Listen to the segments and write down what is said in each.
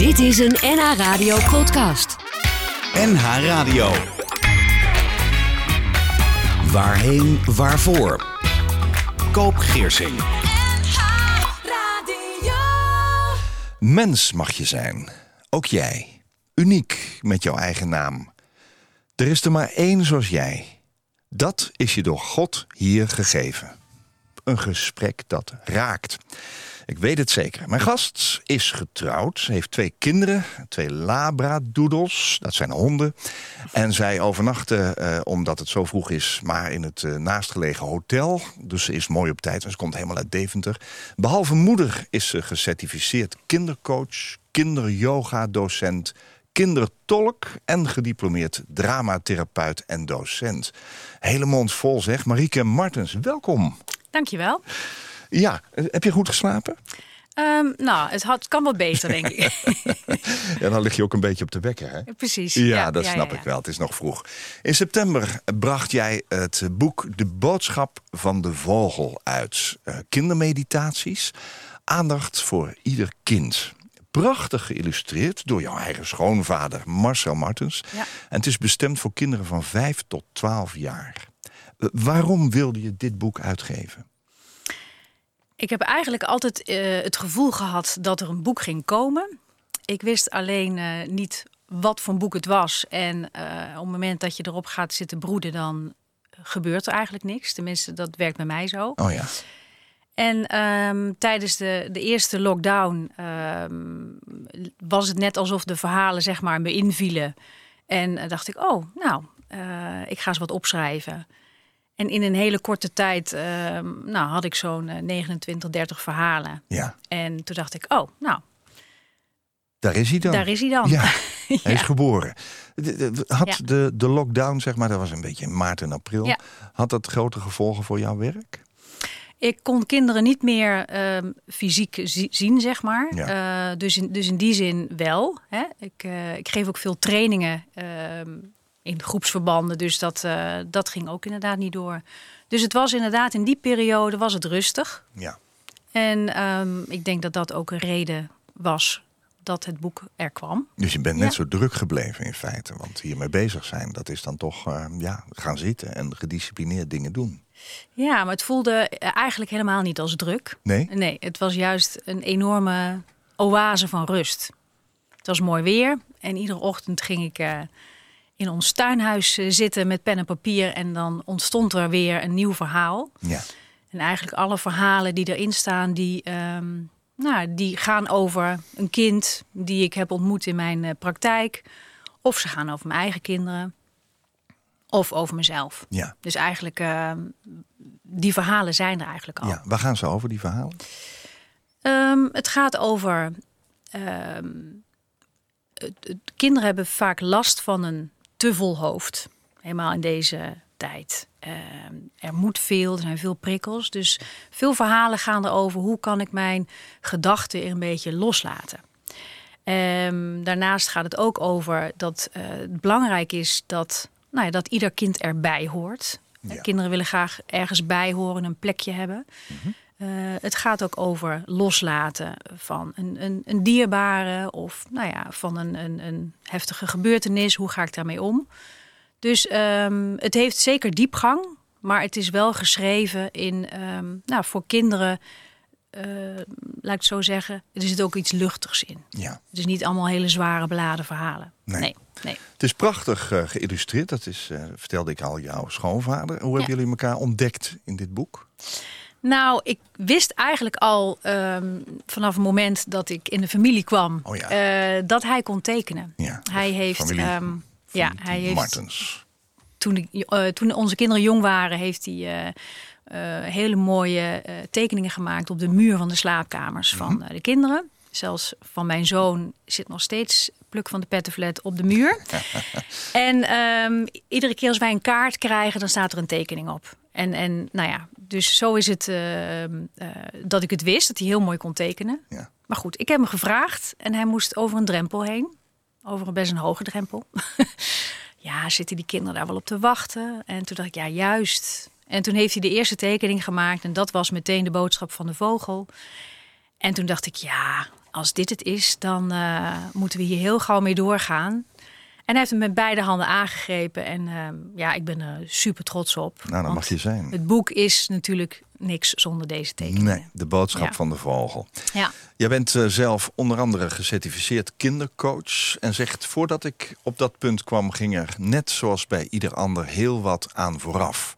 Dit is een NH Radio podcast. NH Radio. Waarheen, waarvoor? Koop Geersing. Mens mag je zijn. Ook jij. Uniek met jouw eigen naam. Er is er maar één zoals jij. Dat is je door God hier gegeven. Een gesprek dat raakt. Ik weet het zeker. Mijn gast is getrouwd. Heeft twee kinderen, twee labradoodles. Dat zijn honden. En zij overnachten, eh, omdat het zo vroeg is, maar in het eh, naastgelegen hotel. Dus ze is mooi op tijd en ze komt helemaal uit Deventer. Behalve moeder is ze gecertificeerd kindercoach, kinderyoga-docent kindertolk en gediplomeerd dramatherapeut en docent. Hele mond vol zeg. Marieke Martens, welkom. Dankjewel. Ja, eh, heb je goed geslapen? Um, nou, het had, kan wel beter, denk ik. ja, dan lig je ook een beetje op de wekker, hè? Precies. Ja, dat snap ik wel. Het is nog vroeg. In september bracht jij het boek De Boodschap van de Vogel uit. Uh, kindermeditaties. Aandacht voor ieder kind. Prachtig geïllustreerd door jouw eigen schoonvader Marcel Martens. Ja. En het is bestemd voor kinderen van 5 tot 12 jaar. Uh, waarom wilde je dit boek uitgeven? Ik heb eigenlijk altijd uh, het gevoel gehad dat er een boek ging komen. Ik wist alleen uh, niet wat voor boek het was. En uh, op het moment dat je erop gaat zitten broeden, dan gebeurt er eigenlijk niks. Tenminste, dat werkt bij mij zo. Oh ja. En um, tijdens de, de eerste lockdown um, was het net alsof de verhalen zeg maar me invielen. En dacht ik, oh, nou, ik ga eens wat opschrijven. En in een hele korte tijd uh, nou, had ik zo'n 29, 30 verhalen. Ja. En toen dacht ik, oh, nou. Daar is hij dan. Daar is hij dan. Ja, hij is geboren. Had ja. de, de lockdown, zeg maar, dat was een beetje in maart en april. Ja. Had dat grote gevolgen voor jouw werk? Ik kon kinderen niet meer uh, fysiek zien, zeg maar. Ja. Uh, dus, in, dus in die zin wel. Hè. Ik, uh, ik geef ook veel trainingen ehm, in groepsverbanden. Dus dat, uh, dat ging ook inderdaad niet door. Dus het was inderdaad in die periode was het rustig. Ja. En um, ik denk dat dat ook een reden was dat het boek er kwam. Dus je bent net ja. zo druk gebleven in feite. Want hiermee bezig zijn, dat is dan toch uh, ja, gaan zitten en gedisciplineerd dingen doen. Ja, maar het voelde eigenlijk helemaal niet als druk. Nee? Nee, het was juist een enorme oase van rust. Het was mooi weer en iedere ochtend ging ik... Uh, in ons tuinhuis zitten met pen en papier. En dan ontstond er weer een nieuw verhaal. Ja. En eigenlijk alle verhalen die erin staan, die, um, nou, die gaan over een kind die ik heb ontmoet in mijn uh, praktijk. Of ze gaan over mijn eigen kinderen. Of over mezelf. Ja. Dus eigenlijk, uh, die verhalen zijn er eigenlijk al. Ja, waar gaan ze over, die verhalen? Um, het gaat over... Um, het, het, kinderen hebben vaak last van een te vol hoofd. Helemaal in deze tijd. Uh, er moet veel, er zijn veel prikkels. Dus veel verhalen gaan erover hoe kan ik mijn gedachten een beetje loslaten. Um, daarnaast gaat het ook over dat uh, het belangrijk is dat, nou ja, dat ieder kind erbij hoort. Ja. Kinderen willen graag ergens bij horen, een plekje hebben. Mm -hmm. Uh, het gaat ook over loslaten van een, een, een dierbare of nou ja, van een, een, een, heftige gebeurtenis. Hoe ga ik daarmee om? Dus um, het heeft zeker diepgang, maar het is wel geschreven in, um, nou, voor kinderen, uh, laat ik het zo zeggen, er zit ook iets luchtigs in. Ja. Het is niet allemaal hele zware beladen verhalen. Nee. nee, nee. Het is prachtig uh, geïllustreerd, dat is, vertelde ik al, jouw schoonvader. Hoe hebben jullie elkaar ontdekt in dit boek? Nou, ik wist eigenlijk al um, vanaf het moment dat ik in de familie kwam oh ja. uh, dat hij kon tekenen. Ja, hij heeft, familie, um, ja, hij heeft. Martens. Toen, uh, toen onze kinderen jong waren, heeft hij uh, hele mooie tekeningen gemaakt op de muur van de slaapkamers mm -hmm. van de kinderen. Zelfs van mijn zoon zit nog steeds pluk van de pettenflat op de muur. en um, iedere keer als wij een kaart krijgen, dan staat er een tekening op. En, en nou ja, dus zo is het uh, uh, dat ik het wist, dat hij heel mooi kon tekenen. Ja. Maar goed, ik heb hem gevraagd en hij moest over een drempel heen. Over een best een hoge drempel. ja, zitten die kinderen daar wel op te wachten? En toen dacht ik, ja, juist. En toen heeft hij de eerste tekening gemaakt en dat was meteen de boodschap van de vogel. En toen dacht ik, ja, als dit het is, dan eh, moeten we hier heel gauw mee doorgaan. En hij heeft hem met beide handen aangegrepen. En ehm, ja, ik ben er super trots op. Nou, dan Want mag je zijn. Het boek is natuurlijk niks zonder deze tekeningen. Nee, de boodschap Ja. van de vogel. Ja. Jij bent eh, zelf onder andere gecertificeerd kindercoach. En zegt, voordat ik op dat punt kwam, ging er net zoals bij ieder ander heel wat aan vooraf.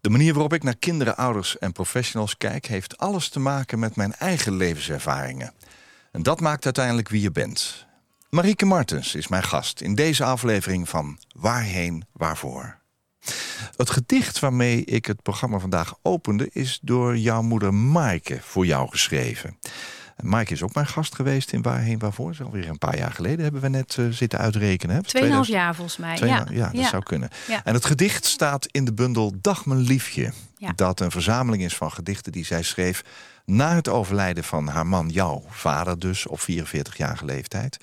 De manier waarop ik naar kinderen, ouders en professionals kijk, heeft alles te maken met mijn eigen levenservaringen. En dat maakt uiteindelijk wie je bent. Marieke Martens is mijn gast in deze aflevering van Waarheen, Waarvoor. Het gedicht waarmee ik het programma vandaag opende... is door jouw moeder Maaike voor jou geschreven. En Maaike is ook mijn gast geweest in Waarheen Waarvoor. Dat is alweer een paar jaar geleden hebben we net eh, zitten uitrekenen. Tweeënhalf 2000 jaar volgens mij. Twee- ja. ja, dat zou kunnen. Ja. En het gedicht staat in de bundel Dag mijn liefje. Dat een verzameling is van gedichten die zij schreef... na het overlijden van haar man, jouw vader dus, op 44-jarige leeftijd.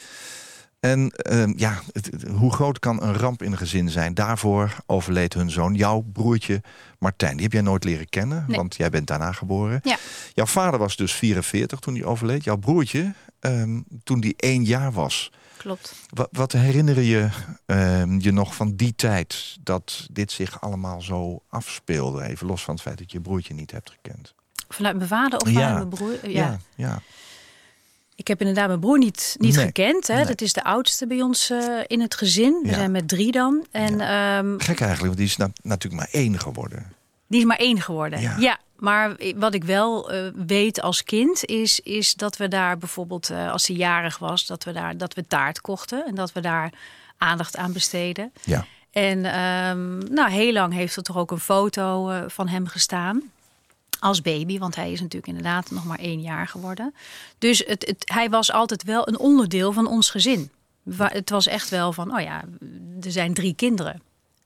En ehm, ja, het- hoe groot kan een ramp in een gezin zijn? Daarvoor overleed hun zoon, jouw broertje Martijn. Die heb jij nooit leren kennen, Nee. want jij bent daarna geboren. Ja. Jouw vader was dus 44 toen hij overleed. Jouw broertje, ehm, toen die één jaar was. Klopt. Wat, wat herinner je ehm, je nog van die tijd dat dit zich allemaal zo afspeelde? Even los van het feit dat je broertje niet hebt gekend. Vanuit mijn vader of vanuit mijn broer? Ja. ja. Ik heb inderdaad mijn broer niet, niet Nee. gekend. Hè. Nee. Dat is de oudste bij ons eh, in het gezin. We Ja. zijn met drie dan. En ehm, Gek eigenlijk, want die is na- natuurlijk maar één geworden. die is maar één geworden. Ja. Ja. maar wat ik wel eh, weet als kind is, is dat we daar bijvoorbeeld, eh, als hij jarig was, dat we daar dat we taart kochten en dat we daar aandacht aan besteden. Ja. En ehm, nou, heel lang heeft er toch ook een foto van hem gestaan. Als baby, want hij is natuurlijk inderdaad nog maar één jaar geworden. Dus het, het, hij was altijd wel een onderdeel van ons gezin. Het was echt wel van, oh ja, er zijn drie kinderen.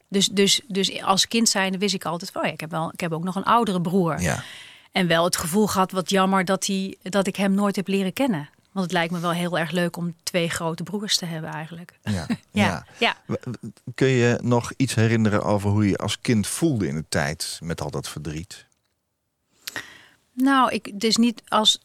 Dus, dus, dus als kind zijnde wist ik altijd van, oh ja, ik heb, wel, ik heb ook nog een oudere broer. Ja. En wel het gevoel gehad, wat jammer dat, hij, dat ik hem nooit heb leren kennen. Want het lijkt me wel heel erg leuk om twee grote broers te hebben eigenlijk. Ja. Ja, ja. Kun je nog iets herinneren over hoe je als kind voelde in de tijd met al dat verdriet? Nou, ik, dus niet als.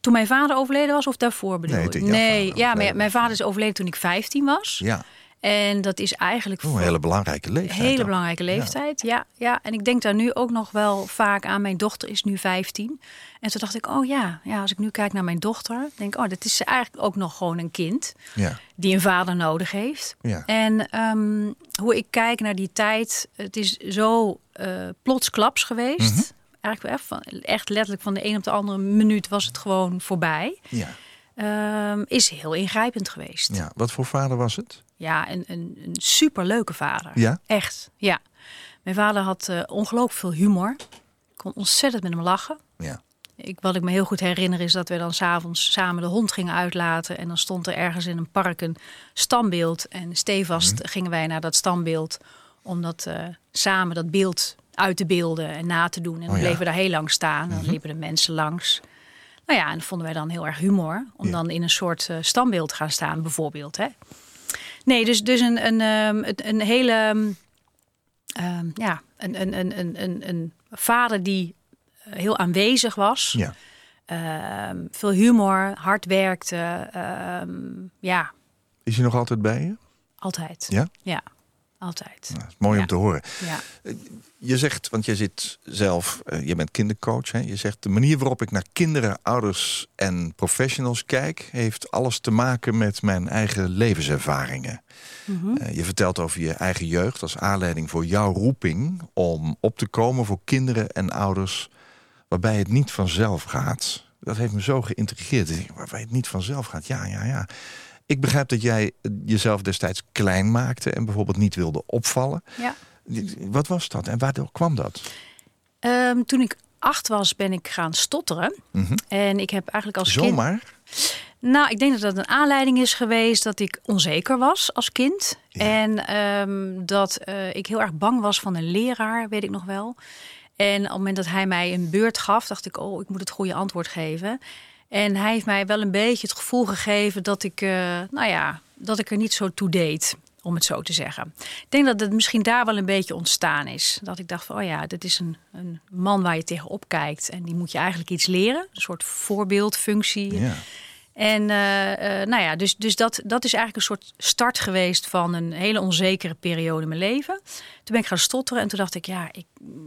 Toen mijn vader overleden was of daarvoor bedoel Nee, Nee, ja, overleden mijn, vader is overleden toen ik 15 was. Ja, En dat is eigenlijk Oh, een hele belangrijke leeftijd. hele belangrijke leeftijd. Ja. ja, en ik denk daar nu ook nog wel vaak aan. Mijn dochter is nu 15. En toen dacht ik, oh ja, ja als ik nu kijk naar mijn dochter, denk ik, oh, dat is eigenlijk ook nog gewoon een kind Ja, die een vader nodig heeft. ja. En ehm, hoe ik kijk naar die tijd, het is zo eh plotsklaps geweest. Mhm. Eigenlijk echt, letterlijk van de een op de andere minuut was het gewoon voorbij. ja. Ehm, is heel ingrijpend geweest. Ja, ja. Wat voor vader was het? een, een, een superleuke vader. Ja? Echt, ja. Mijn vader had eh, ongelooflijk veel humor. Ik kon ontzettend met hem lachen. Ja. Ik, wat ik me heel goed herinner is dat we dan s'avonds samen de hond gingen uitlaten. En dan stond er ergens in een park een standbeeld. En stevast Mhm. gingen wij naar dat standbeeld om dat eh, samen dat beeld uit te beelden en na te doen. En dan Oh ja. bleven we daar heel lang staan. Dan Mhm. liepen de mensen langs. Nou ja, en dat vonden wij dan heel erg humor. Om Ja. dan in een soort eh, standbeeld te gaan staan, bijvoorbeeld. Hè? Nee, dus, dus een, een, ehm, een, een hele... ehm, ehm, ja, een, een, een, een, een, een vader die eh, heel aanwezig was. Ja. Veel humor, hard werkte. ja, Is hij nog altijd bij je? altijd. Ja? Ja, altijd. Nou, mooi Ja. om te horen. Ja. Je zegt, want je zit zelf, eh, je bent kindercoach. Hè? Je zegt de manier waarop ik naar kinderen, ouders en professionals kijk, heeft alles te maken met mijn eigen levenservaringen. Mhm. Eh, je vertelt over je eigen jeugd als aanleiding voor jouw roeping om op te komen voor kinderen en ouders waarbij het niet vanzelf gaat. Dat heeft me zo geïntrigeerd. Waarbij het niet vanzelf gaat. Ja, ja, ja. Ik begrijp dat jij jezelf destijds klein maakte en bijvoorbeeld niet wilde opvallen. ja. Wat was dat en waardoor kwam dat? Ehm, toen ik acht was, ben ik gaan stotteren. Mhm. En ik heb eigenlijk als kind... Zomaar? Nou, ik denk dat dat een aanleiding is geweest dat ik onzeker was als kind. Ja. En ehm, dat eh, ik heel erg bang was van een leraar, weet ik nog wel. En op het moment dat hij mij een beurt gaf, dacht ik, oh, ik moet het goede antwoord geven. En hij heeft mij wel een beetje het gevoel gegeven dat ik, eh, nou ja, dat ik er niet zo toe deed, om het zo te zeggen. Ik denk dat het misschien daar wel een beetje ontstaan is. Dat ik dacht van, oh ja, dit is een, een man waar je tegenop kijkt. En die moet je eigenlijk iets leren. Een soort voorbeeldfunctie. Ja. En eh, eh, nou ja, dus, dus dat, dat is eigenlijk een soort start geweest van een hele onzekere periode in mijn leven. Toen ben ik gaan stotteren en toen dacht ik, ja, ik,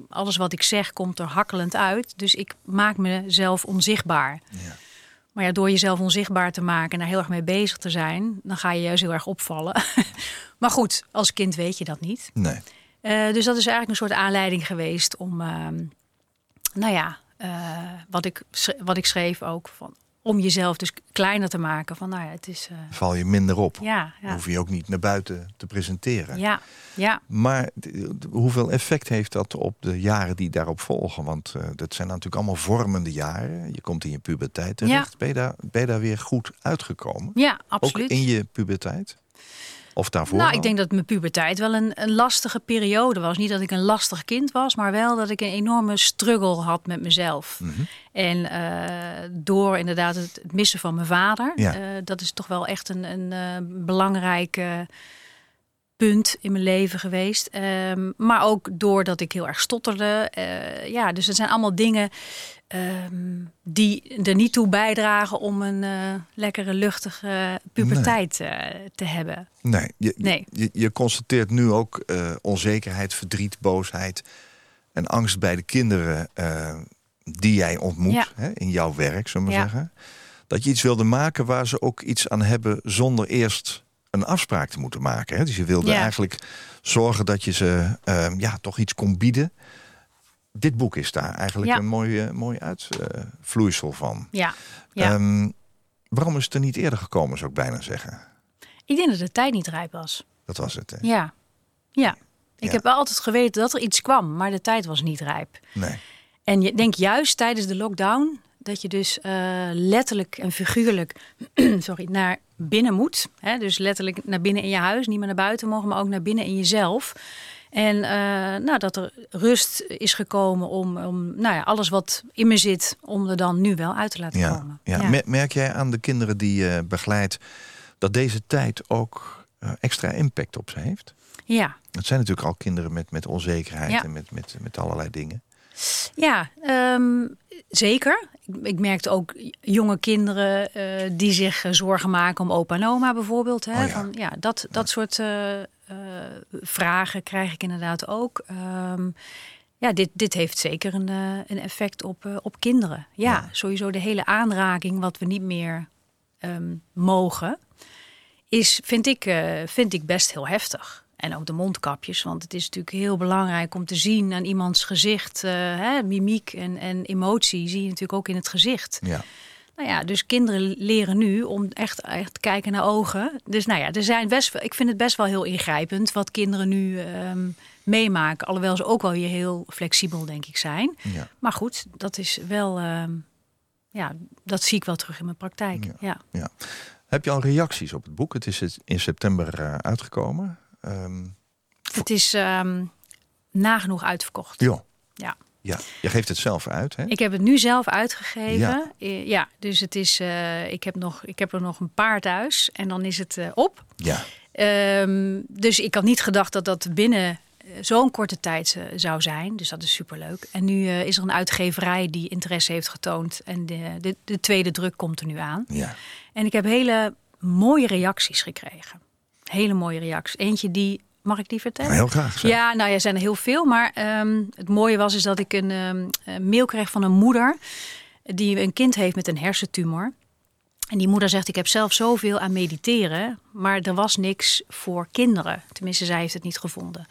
alles wat ik zeg komt er hakkelend uit. Dus ik maak mezelf onzichtbaar. Ja. Maar ja, door jezelf onzichtbaar te maken en daar heel erg mee bezig te zijn, dan ga je juist heel erg opvallen. maar goed, als kind weet je dat niet. Nee. Uh, dus dat is eigenlijk een soort aanleiding geweest om, uh, nou ja, uh, wat, ik, wat ik schreef ook van om jezelf dus kleiner te maken. Van, nou ja, het is, Val je minder op. Ja, ja. Hoef je ook niet naar buiten te presenteren. Ja, ja. Maar hoeveel effect heeft dat op de jaren die daarop volgen? Want dat zijn natuurlijk allemaal vormende jaren. Je komt in je puberteit terecht. Ja. Ben, je daar, ben je daar weer goed uitgekomen? Ja, absoluut. Ook in je puberteit? Of daarvoor? Nou, ik denk dat mijn puberteit wel een, een, lastige periode was. Niet dat ik een lastig kind was, maar wel dat ik een enorme struggle had met mezelf. Mm -hmm. En uh, door inderdaad het, het, missen van mijn vader, ja. uh, dat is toch wel echt een, een uh, belangrijk punt in mijn leven geweest. Um, maar ook doordat ik heel erg stotterde. ja, dus het zijn allemaal dingen Um, die er niet toe bijdragen om een uh, lekkere, luchtige puberteit nee. uh, te hebben. Nee, je, nee. Je, je constateert nu ook uh, onzekerheid, verdriet, boosheid en angst bij de kinderen die jij ontmoet ja. hè, in jouw werk, zullen we Ja. zeggen. Dat je iets wilde maken waar ze ook iets aan hebben zonder eerst een afspraak te moeten maken. Hè? Dus je wilde Ja. eigenlijk zorgen dat je ze ehm, ja, toch iets kon bieden. Dit boek is daar eigenlijk Ja. een mooi, eh, mooi uitvloeisel van. Ja, ja. Ehm, waarom is het er niet eerder gekomen, zou ik bijna zeggen? ik denk dat de tijd niet rijp was. Dat was het, hè? Ja, ja. Ik Ja. heb altijd geweten dat er iets kwam, maar de tijd was niet rijp. Nee. En je denkt juist tijdens de lockdown dat je dus eh, letterlijk en figuurlijk sorry, naar binnen moet. Hè? Dus letterlijk naar binnen in je huis, niet meer naar buiten mogen, maar ook naar binnen in jezelf. En eh, nou, dat er rust is gekomen om, om nou ja, alles wat in me zit, om er dan nu wel uit te laten Ja. komen. Ja. Mer- Merk jij aan de kinderen die je begeleidt dat deze tijd ook eh, extra impact op ze heeft? ja. Het zijn natuurlijk al kinderen met, met onzekerheid Ja. en met, met, met allerlei dingen. Ja, ehm, zeker. Ik, ik merkte ook jonge kinderen eh, die zich eh, zorgen maken om opa en oma bijvoorbeeld. Hè? Oh ja. Van, ja, dat, dat soort eh, vragen krijg ik inderdaad ook. Ehm, ja, dit, dit heeft zeker een, een effect op, op kinderen. Ja, Ja. sowieso de hele aanraking wat we niet meer ehm, mogen, is, vind, ik, vind ik best heel heftig. En ook de mondkapjes, want het is natuurlijk heel belangrijk om te zien aan iemands gezicht. eh, hè, mimiek en, en emotie zie je natuurlijk ook in het gezicht. Ja. Nou ja, dus kinderen leren nu om echt, echt te kijken naar ogen. Dus nou ja, er zijn best, wel- ik vind het best wel heel ingrijpend wat kinderen nu ehm, meemaken. Alhoewel ze ook wel heel flexibel, denk ik, zijn. Ja. Maar goed, dat is wel, ehm, ja, dat zie ik wel terug in mijn praktijk. Ja. Ja. Heb je al reacties op het boek? Het is in september eh, uitgekomen. Ehm Het is ehm, nagenoeg uitverkocht. ja. Ja. ja. Je geeft het zelf uit, hè? Ik heb het nu zelf uitgegeven. Ja. Ja, ja dus het is, eh, ik, heb nog, ik heb er nog een paar thuis en dan is het eh, op. Ja. Ehm, dus ik had niet gedacht dat dat binnen eh, zo'n korte tijd eh, zou zijn. Dus dat is superleuk. En nu eh, is er een uitgeverij die interesse heeft getoond. En de, de, de tweede druk komt er nu aan. Ja. En ik heb hele mooie reacties gekregen. Hele mooie reacties. Eentje die, mag ik die vertellen? Heel graag. zeg. Ja, nou ja, er zijn er heel veel. Maar ehm, het mooie was is dat ik een, ehm, een mail kreeg van een moeder die een kind heeft met een hersentumor. En die moeder zegt, ik heb zelf zoveel aan mediteren, maar er was niks voor kinderen. Tenminste, zij heeft het niet gevonden.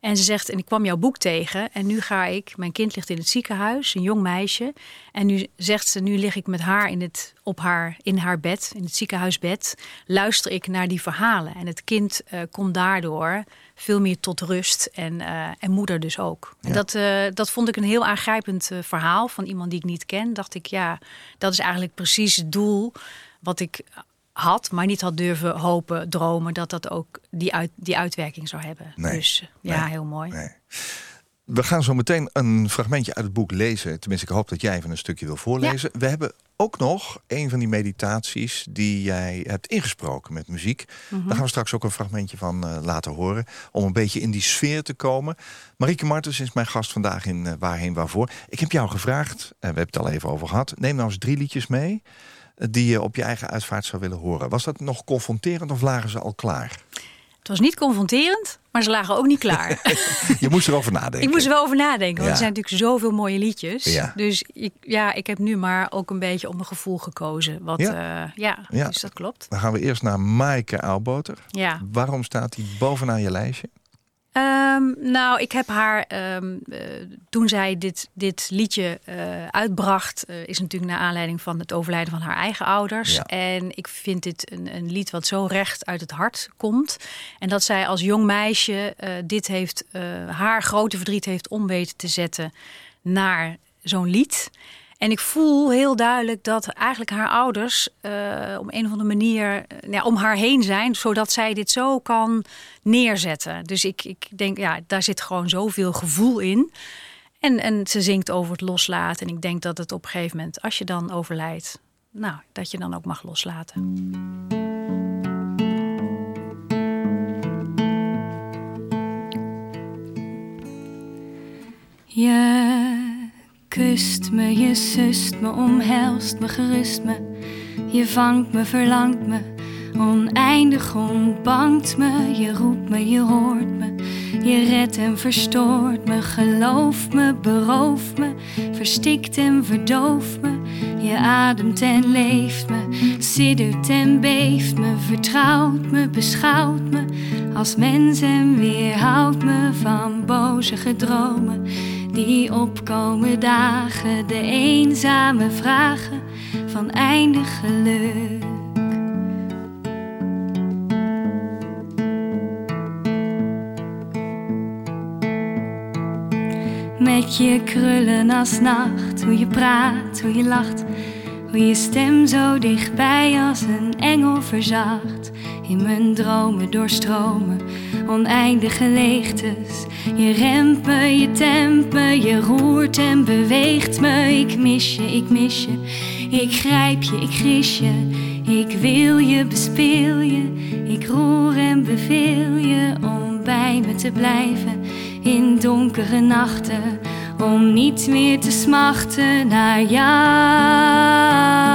En ze zegt, en ik kwam jouw boek tegen en nu ga ik, mijn kind ligt in het ziekenhuis, een jong meisje. En nu zegt ze, nu lig ik met haar in, het, op haar, in haar bed, in het ziekenhuisbed, luister ik naar die verhalen. En het kind eh, komt daardoor veel meer tot rust en, eh, en moeder dus ook. En dat, eh, dat vond ik een heel aangrijpend verhaal van iemand die ik niet ken. Dacht ik, ja, dat is eigenlijk precies het doel wat ik had, maar niet had durven hopen, dromen dat dat ook die, uit, die uitwerking zou hebben. Nee. Dus ja, Nee. heel mooi. Nee. We gaan zo meteen een fragmentje uit het boek lezen. Tenminste, ik hoop dat jij even een stukje wil voorlezen. We hebben ook nog een van die meditaties die jij hebt ingesproken met muziek. Mhm. Daar gaan we straks ook een fragmentje van eh, laten horen. Om een beetje in die sfeer te komen. Marieke Martens is mijn gast vandaag in eh, Waarheen Waarvoor. Ik heb jou gevraagd, en we hebben het al even over gehad. Neem nou eens drie liedjes mee. Die je op je eigen uitvaart zou willen horen. Was dat nog confronterend of lagen ze al klaar? Het was niet confronterend, maar ze lagen ook niet klaar. je moest erover nadenken. Ik moest er wel over nadenken, want Ja. er zijn natuurlijk zoveel mooie liedjes. Ja. Dus ik, ja, ik heb nu maar ook een beetje op mijn gevoel gekozen. Wat, Ja. ja. ja, Ja. dus dat klopt. Dan gaan we eerst naar Maaike Aalboter. Ja. Waarom staat die bovenaan je lijstje? Ehm, nou, ik heb haar ehm, eh, toen zij dit, dit liedje eh, uitbracht, eh, is natuurlijk naar aanleiding van het overlijden van haar eigen ouders. Ja. En ik vind dit een, een lied wat zo recht uit het hart komt. En dat zij als jong meisje dit heeft, haar grote verdriet heeft om weten te zetten naar zo'n lied. En ik voel heel duidelijk dat eigenlijk haar ouders eh, op een of andere manier eh, ja, om haar heen zijn, zodat zij dit zo kan neerzetten. Dus ik, ik denk, ja, daar zit gewoon zoveel gevoel in. En, en ze zingt over het loslaten. En ik denk dat het op een gegeven moment, als je dan overlijdt, nou, dat je dan ook mag loslaten. Je kust me, je sust me, omhelst me, gerust me. Je vangt me, verlangt me, oneindig ontbangt me. Je roept me, je hoort me, je redt en verstoort me. Geloof me, berooft me, verstikt en verdooft me. Je ademt en leeft me, siddert en beeft me. Vertrouwt me, beschouwt me als mens en weerhoudt me van boze gedromen die opkomen dagen, de eenzame vragen van eindig geluk. Met je krullen als nacht, hoe je praat, hoe je lacht, hoe je stem zo dichtbij als een engel verzacht. In mijn dromen doorstromen oneindige leegtes. Je remt je tempt me, je roert en beweegt me. Ik mis je, ik mis je, ik grijp je, ik gris je. Ik wil je, bespeel je, ik roer en beveel je om bij me te blijven in donkere nachten. Om niet meer te smachten naar jou.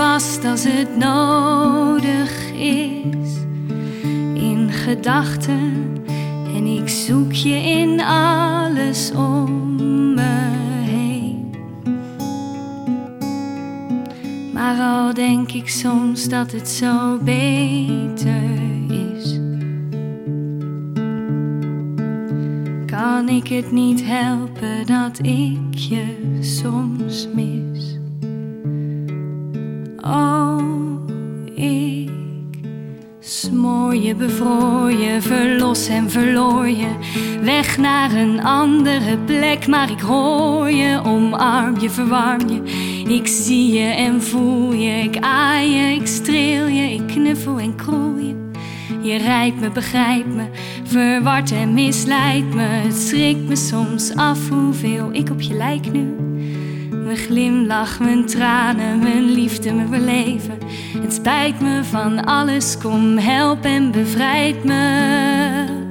Vast als het nodig is. In gedachten. En ik zoek je in alles om me heen. Maar al denk ik soms dat het zo beter is. Kan ik het niet helpen dat ik je soms mis? Oh, ik smoor je, bevroor je, verlos en verloor je. Weg naar een andere plek, maar ik hoor je, omarm je, verwarm je. Ik zie je en voel je, ik aai je, ik streel je, ik knuffel en kroel je. Je rijdt me, begrijpt me, verward en misleidt me. Het schrikt me soms af hoeveel ik op je lijk nu. Mijn glimlach, mijn tranen, mijn liefde, mijn beleven. Het spijt me van alles, kom help en bevrijd me.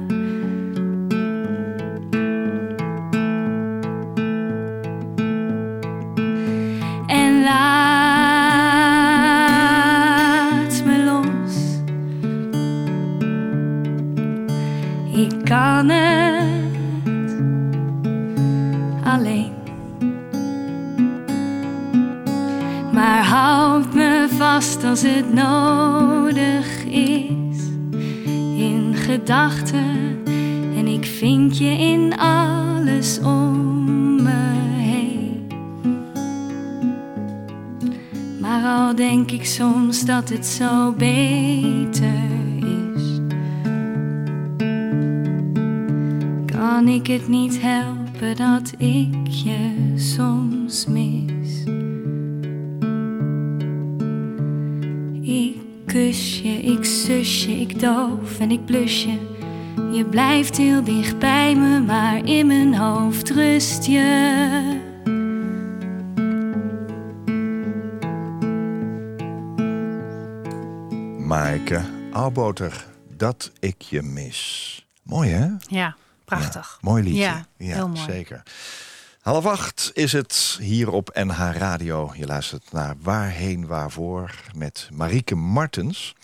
Het zo beter is. Kan ik het niet helpen dat ik je soms mis? Ik kus je, ik zus je, ik doof en ik blus je. Je blijft heel dicht bij me, maar in mijn hoofd rust je. Maaike Alboter, dat ik je mis. Mooi hè? Ja, prachtig. Ja, mooi liedje. Ja, heel mooi. Zeker. Half acht is het hier op NH Radio. Je luistert naar Waarheen Waarvoor met Marieke Martens.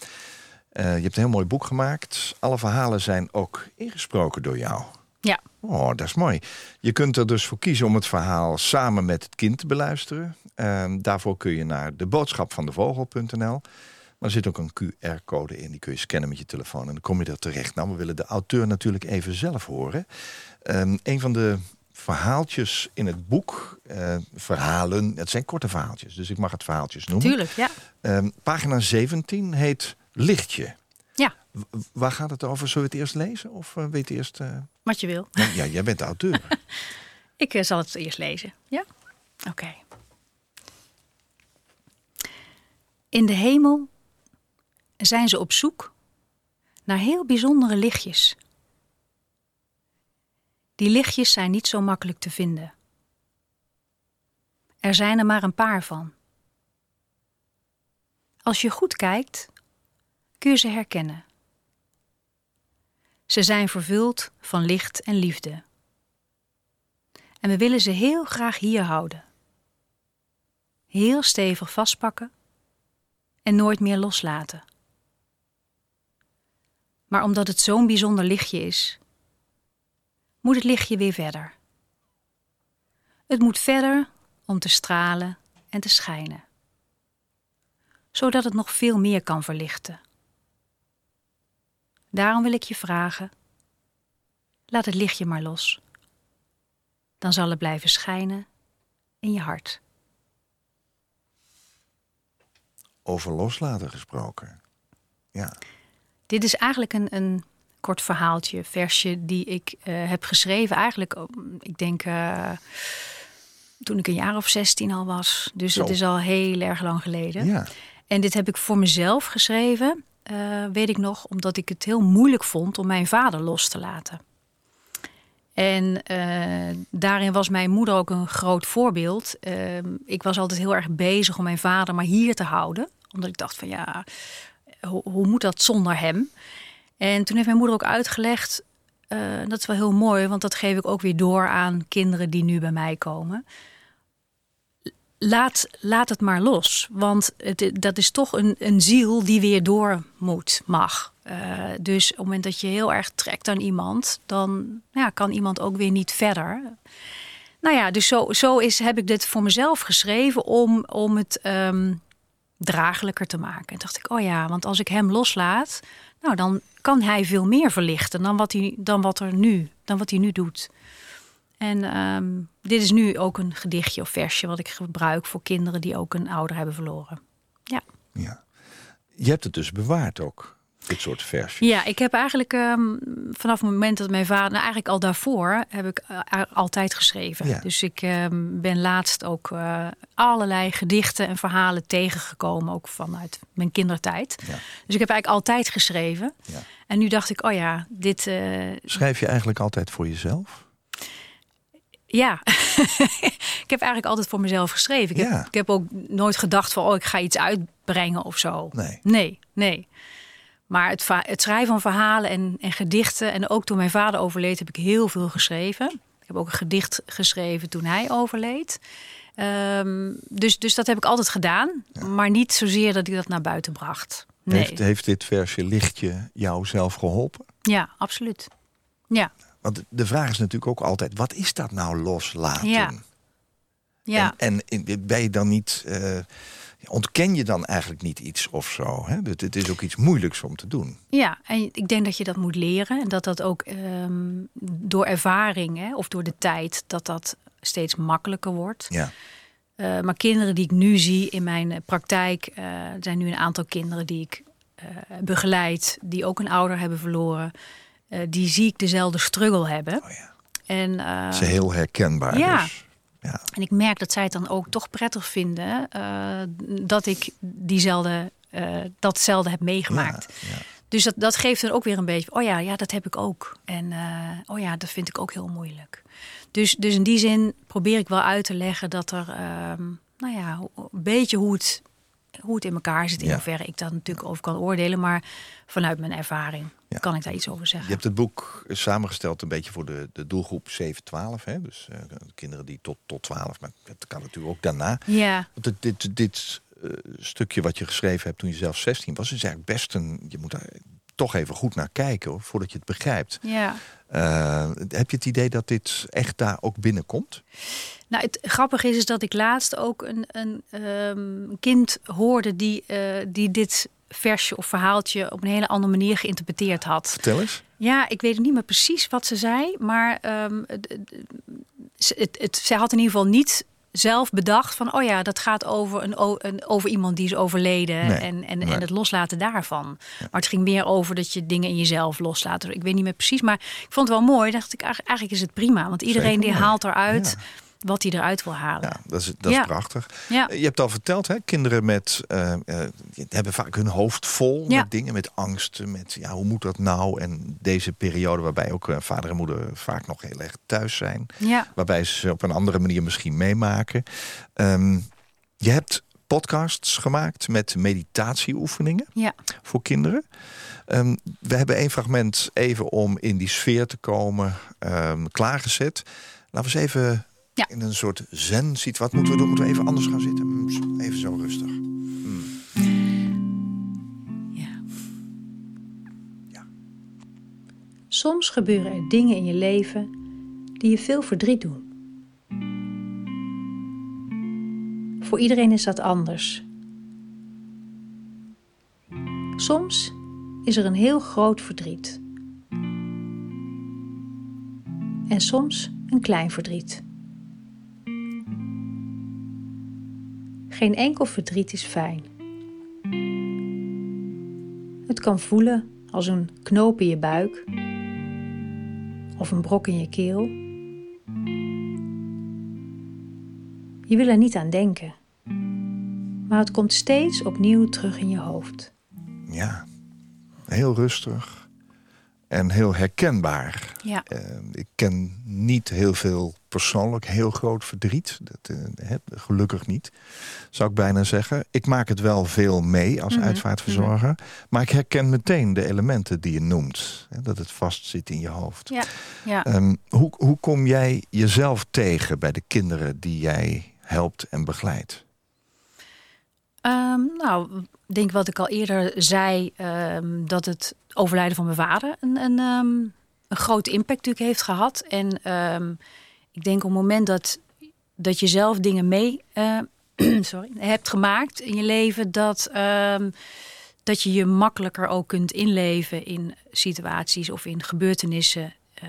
Eh, je hebt een heel mooi boek gemaakt. Alle verhalen zijn ook ingesproken door jou. Ja. Oh, dat is mooi. Je kunt er dus voor kiezen om het verhaal samen met het kind te beluisteren. Ehm, daarvoor kun je naar de boodschap van de vogel.nl. Maar er zit ook een QR-code in, die kun je scannen met je telefoon en dan kom je er terecht. Nou, we willen de auteur natuurlijk even zelf horen. Um, een van de verhaaltjes in het boek, uh, verhalen, het zijn korte verhaaltjes, dus ik mag het verhaaltjes noemen. Tuurlijk, ja. Um, pagina 17 heet Lichtje. Ja. W waar gaat het over? Zullen we het eerst lezen? Of uh, weet je eerst... Uh... Wat je wil. Ja, jij bent de auteur. ik zal het eerst lezen. Ja? Oké. Okay. In de hemel zijn ze op zoek naar heel bijzondere lichtjes. Die lichtjes zijn niet zo makkelijk te vinden. Er zijn er maar een paar van. Als je goed kijkt, kun je ze herkennen. Ze zijn vervuld van licht en liefde. En we willen ze heel graag hier houden. Heel stevig vastpakken en nooit meer loslaten. Maar omdat het zo'n bijzonder lichtje is, moet het lichtje weer verder. Het moet verder om te stralen en te schijnen, zodat het nog veel meer kan verlichten. Daarom wil ik je vragen: laat het lichtje maar los. Dan zal het blijven schijnen in je hart. Over loslaten gesproken. Ja. Dit is eigenlijk een, een kort verhaaltje, versje die ik uh, heb geschreven. Eigenlijk, ik denk uh, toen ik een jaar of 16 al was. Dus Zo. het is al heel erg lang geleden. Ja. En dit heb ik voor mezelf geschreven, uh, weet ik nog, omdat ik het heel moeilijk vond om mijn vader los te laten. En daarin was mijn moeder ook een groot voorbeeld. ik was altijd heel erg bezig om mijn vader maar hier te houden. Omdat ik dacht van ja, hoe, hoe moet dat zonder hem? En toen heeft mijn moeder ook uitgelegd, uh, dat is wel heel mooi, want dat geef ik ook weer door aan kinderen die nu bij mij komen. Laat, laat het maar los, want het, dat is toch een, een ziel die weer door moet, mag. Uh, dus op het moment dat je heel erg trekt aan iemand, dan ja, kan iemand ook weer niet verder. Nou ja, dus zo, zo is, heb ik dit voor mezelf geschreven om, om het um, draaglijker te maken. En dacht ik, oh ja, want als ik hem loslaat, nou dan kan hij veel meer verlichten dan wat hij, dan wat er nu, dan wat hij nu doet. En um, dit is nu ook een gedichtje of versje wat ik gebruik voor kinderen die ook een ouder hebben verloren. Ja. ja. Je hebt het dus bewaard ook dit soort versjes? Ja, ik heb eigenlijk um, vanaf het moment dat mijn vader, nou eigenlijk al daarvoor, heb ik uh, altijd geschreven. Ja. Dus ik um, ben laatst ook uh, allerlei gedichten en verhalen tegengekomen, ook vanuit mijn kindertijd. Ja. Dus ik heb eigenlijk altijd geschreven. Ja. En nu dacht ik, oh ja, dit. Uh, Schrijf je eigenlijk altijd voor jezelf? Ja, ik heb eigenlijk altijd voor mezelf geschreven. Ik, ja. heb, ik heb ook nooit gedacht van, oh, ik ga iets uitbrengen of zo. Nee. Nee, nee. Maar het, het, schrijven van verhalen en, en, gedichten. En ook toen mijn vader overleed, heb ik heel veel geschreven. Ik heb ook een gedicht geschreven toen hij overleed. Um, dus, dus dat heb ik altijd gedaan. Ja. Maar niet zozeer dat ik dat naar buiten bracht. Nee. Heeft, heeft dit versje lichtje jou zelf geholpen? Ja, absoluut. Ja. Want de vraag is natuurlijk ook altijd: wat is dat nou loslaten? Ja. ja. En, en ben je dan niet. Uh, ontken je dan eigenlijk niet iets of zo. Hè? Het, het, is ook iets moeilijks om te doen. Ja, en ik denk dat je dat moet leren. En dat dat ook um, door ervaring hè, of door de tijd... dat dat steeds makkelijker wordt. Ja. Uh, maar kinderen die ik nu zie in mijn praktijk... Uh, er zijn nu een aantal kinderen die ik uh, begeleid... die ook een ouder hebben verloren. die zie ik dezelfde struggle hebben. Oh ja. En, ehm, Dat is heel herkenbaar ja. dus. Ja. En ik merk dat zij het dan ook toch prettig vinden uh, dat ik diezelfde eh, datzelfde heb meegemaakt. Ja, ja. Dus dat, dat geeft dan ook weer een beetje, oh ja, ja, dat heb ik ook. En eh, oh ja, dat vind ik ook heel moeilijk. Dus, dus in die zin probeer ik wel uit te leggen dat er, ehm, nou ja, een beetje hoe het, hoe het in elkaar zit. In Ja. hoeverre ik daar natuurlijk over kan oordelen. Maar vanuit mijn ervaring Ja. kan ik daar iets over Je zeggen. hebt het boek samengesteld een beetje voor de, de doelgroep 7-12. Hè? Dus eh, kinderen die tot, tot 12, maar het kan natuurlijk ook daarna. Ja, Want dit, dit, dit eh, stukje wat je geschreven hebt toen je zelf 16 was, is eigenlijk best een. Je moet daar toch even goed naar kijken hoor, voordat je het begrijpt. ja. Eh, heb je het idee dat dit echt daar ook binnenkomt? Nou, het grappige is, is dat ik laatst ook een, een ehm, kind hoorde die, eh, die dit versje of verhaaltje op een hele andere manier geïnterpreteerd had. Vertel eens. Ja, ik weet niet meer precies wat ze zei, maar ehm, het, het, ze- het, het, zij had in ieder geval niet zelf bedacht van, oh ja, dat gaat over, een, een, over iemand die is overleden Nee, en, en, nee. en het loslaten daarvan. Maar het ging meer over dat je dingen in jezelf loslaat. Ik weet niet meer precies, maar ik vond het wel mooi. Dacht ik, eigenlijk is het prima, want iedereen Zeker die haalt eruit Ja. Wat hij eruit wil halen. Ja, dat is, dat is Ja. prachtig. Ja. Je hebt al verteld, hè? kinderen met, eh, eh, hebben vaak hun hoofd vol Ja. met dingen, met angsten, met ja, hoe moet dat nou? En deze periode waarbij ook eh, vader en moeder vaak nog heel erg thuis zijn, Ja. waarbij ze ze op een andere manier misschien meemaken. Ehm, je hebt podcasts gemaakt met meditatieoefeningen Ja. voor kinderen. Ehm, we hebben één fragment even om in die sfeer te komen ehm, klaargezet. Laten we eens even Ja. in een soort zen-situatie. Wat moeten we doen? Moeten we even anders gaan zitten? Zo- Even zo rustig. Ja. Ja. Soms gebeuren er dingen in je leven die je veel verdriet doen. Voor iedereen is dat anders. Soms is er een heel groot verdriet. En soms een klein verdriet. Geen enkel verdriet is fijn. Het kan voelen als een knoop in je buik of een brok in je keel. Je wil er niet aan denken, maar het komt steeds opnieuw terug in je hoofd. Ja, heel rustig en heel herkenbaar. Ja, Eh, ik ken niet heel veel persoonlijk heel groot verdriet. Dat, eh, gelukkig niet, zou ik bijna zeggen. Ik maak het wel veel mee als Mhm, uitvaartverzorger. Maar ik herken meteen de elementen die je noemt. Hè, dat het vastzit in je hoofd. ja, ja. Ehm, hoe, hoe kom jij jezelf tegen bij de kinderen die jij helpt en begeleidt? Ehm, nou, ik denk wat ik al eerder zei, ehm, dat het overlijden van mijn vader een, een, ehm, een grote impact natuurlijk heeft gehad. En ehm, ik denk op het moment dat, dat je zelf dingen mee eh, sorry, hebt gemaakt in je leven, dat, ehm, dat je je makkelijker ook kunt inleven in situaties of in gebeurtenissen eh,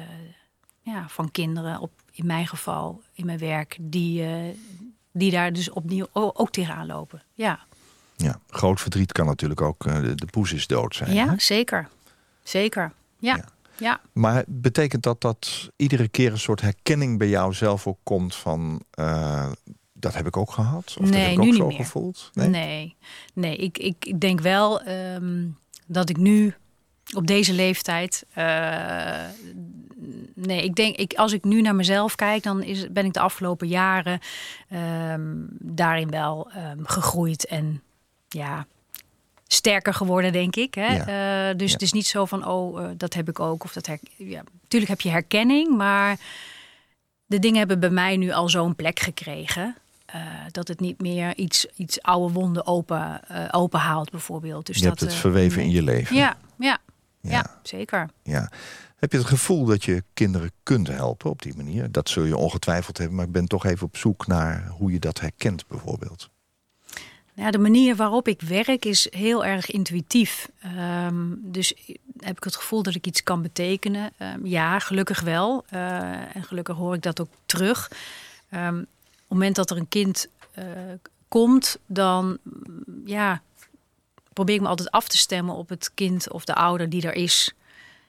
ja, van kinderen, op, in mijn geval, in mijn werk, die, eh, die daar dus opnieuw ook tegenaan lopen. Ja, Ja, groot verdriet kan natuurlijk ook de, de poes is dood zijn. hè? ja zeker. Zeker. Ja. Ja. Ja. Maar betekent dat dat iedere keer een soort herkenning bij jou zelf ook komt van... eh, dat heb ik ook gehad? Of dat Nee, heb ik nu ook niet zo meer. gevoeld? Nee, nee, ik, ik, ik denk wel ehm, dat ik nu op deze leeftijd. eh, nee, ik denk, ik, als ik nu naar mezelf kijk, dan is, ben ik de afgelopen jaren ehm, daarin wel ehm, gegroeid en ja. Sterker geworden, denk ik. Hè? Ja. Eh, dus Ja. het is niet zo van, oh, eh, dat heb ik ook. Of dat her... ja, natuurlijk heb je herkenning, maar de dingen hebben bij mij nu al zo'n plek gekregen. eh, dat het niet meer iets, iets oude wonden open, open haalt, bijvoorbeeld. Dus je dat, hebt het verweven in je leven. Ja, ja, ja. Ja. zeker. Ja. Heb je het gevoel dat je kinderen kunt helpen op die manier? Dat zul je ongetwijfeld hebben, maar ik ben toch even op zoek naar hoe je dat herkent bijvoorbeeld. Ja, de manier waarop ik werk is heel erg intuïtief. Ehm, dus heb ik het gevoel dat ik iets kan betekenen. Ehm, ja, gelukkig wel. Eh, en gelukkig hoor ik dat ook terug. Ehm, op het moment dat er een kind eh, komt, dan ja, probeer ik me altijd af te stemmen op het kind of de ouder die er is.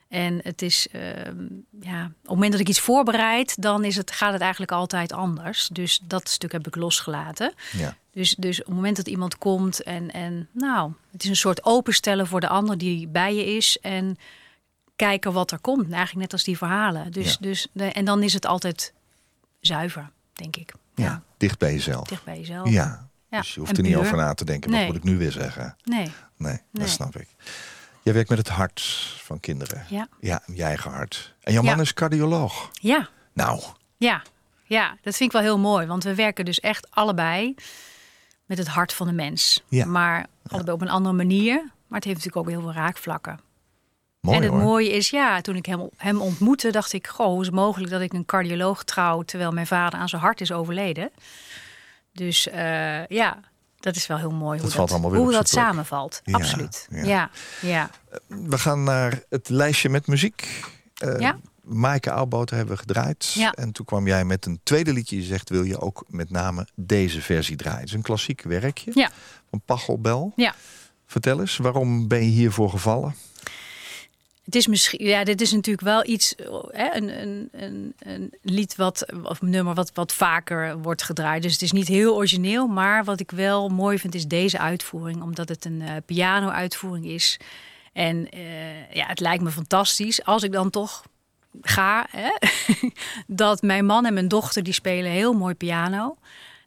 En het is, ehm, ja, op het moment dat ik iets voorbereid, dan is het, gaat het eigenlijk altijd anders. Dus dat stuk heb ik losgelaten. Ja. Dus, dus op het moment dat iemand komt en, en nou, het is een soort openstellen voor de ander die bij je is. En kijken wat er komt. Eigenlijk net als die verhalen. Dus, Ja. dus de, en dan is het altijd zuiver, denk ik. Ja, dicht bij jezelf. Dicht bij jezelf. Ja. Ja, Dus je hoeft en er niet puur. over na te denken. Wat Nee. moet ik nu weer zeggen? Nee, Nee, dat snap ik. Jij werkt met het hart van kinderen. ja. Ja, je eigen hart. En jouw Ja. man is cardioloog. Ja, Nou, ja, ja, dat vind ik wel heel mooi. Want we werken dus echt allebei met het hart van de mens. Ja. Maar allebei op een andere manier. Maar het heeft natuurlijk ook heel veel raakvlakken. mooi en het hoor. mooie is, ja, toen ik hem, hem ontmoette, dacht ik, goh, hoe is het mogelijk dat ik een cardioloog trouw terwijl mijn vader aan zijn hart is overleden? Dus eh, ja, dat is wel heel mooi hoe valt dat, allemaal weer hoe dat samenvalt. Ja, Absoluut. ja. Ja, ja. We gaan naar het lijstje met muziek. Eh Ja. Maaike Oudboter hebben we gedraaid. Ja. En toen kwam jij met een tweede liedje. Je zegt, wil je ook met name deze versie draaien? Het is een klassiek werkje Ja. van Pachelbel. ja. Vertel eens, waarom ben je hiervoor gevallen? Het is misschien, ja, dit is natuurlijk wel iets, eh, hè, een, een, een, een lied wat, of nummer wat, wat vaker wordt gedraaid. Dus het is niet heel origineel, maar wat ik wel mooi vind is deze uitvoering, omdat het een eh, piano-uitvoering is. En eh, ja, het lijkt me fantastisch als ik dan toch ga, hè, dat mijn man en mijn dochter die spelen heel mooi piano,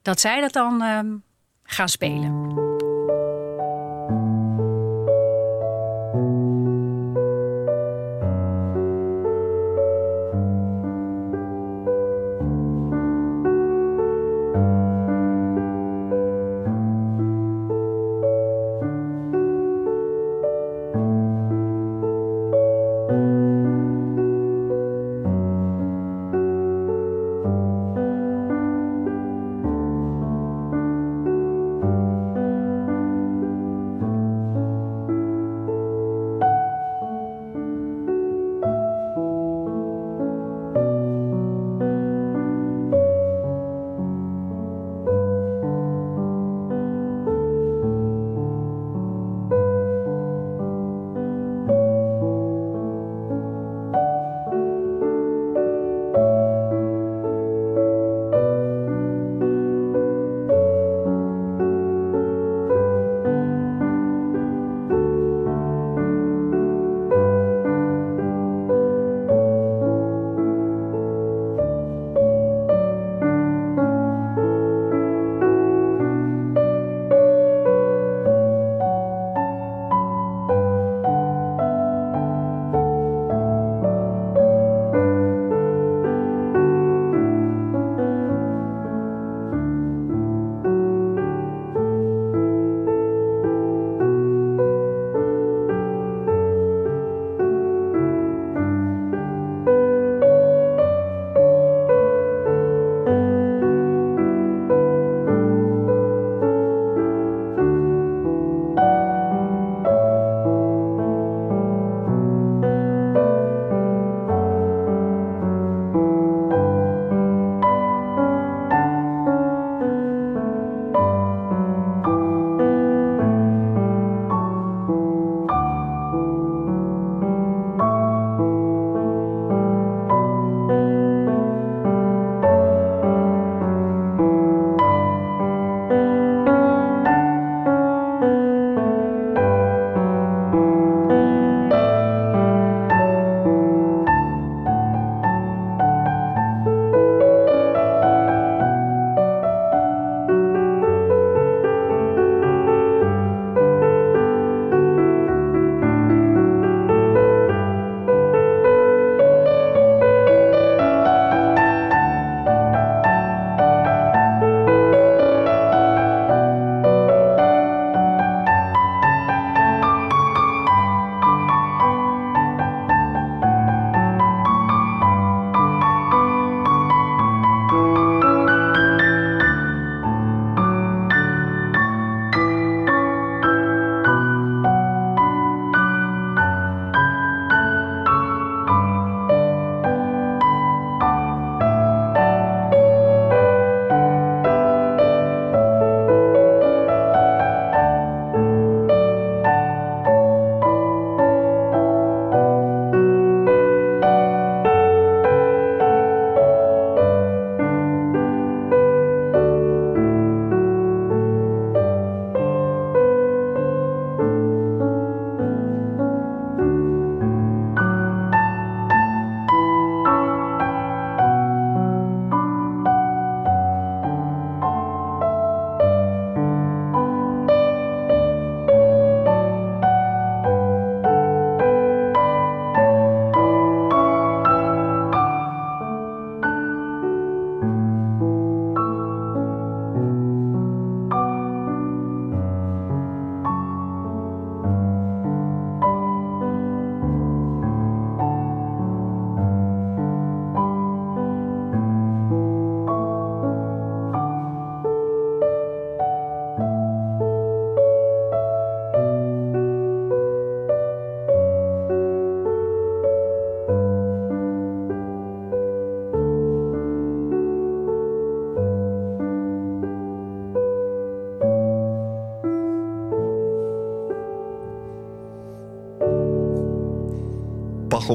dat zij dat dan ehm, gaan spelen.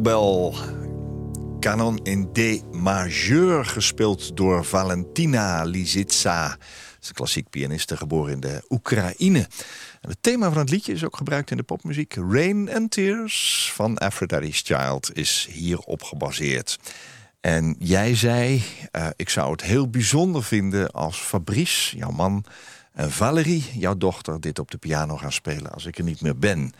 Pachelbel. Canon in D majeur, gespeeld door Valentina Lisitsa. Ze klassiek pianiste, geboren in de Oekraïne. Het thema van het liedje is ook gebruikt in de popmuziek. Rain and Tears van Aphrodite's Child is hierop gebaseerd. En jij zei, uh, ik zou het heel bijzonder vinden als Fabrice, jouw man... en Valerie, jouw dochter, dit op de piano gaan spelen als ik er niet meer ben.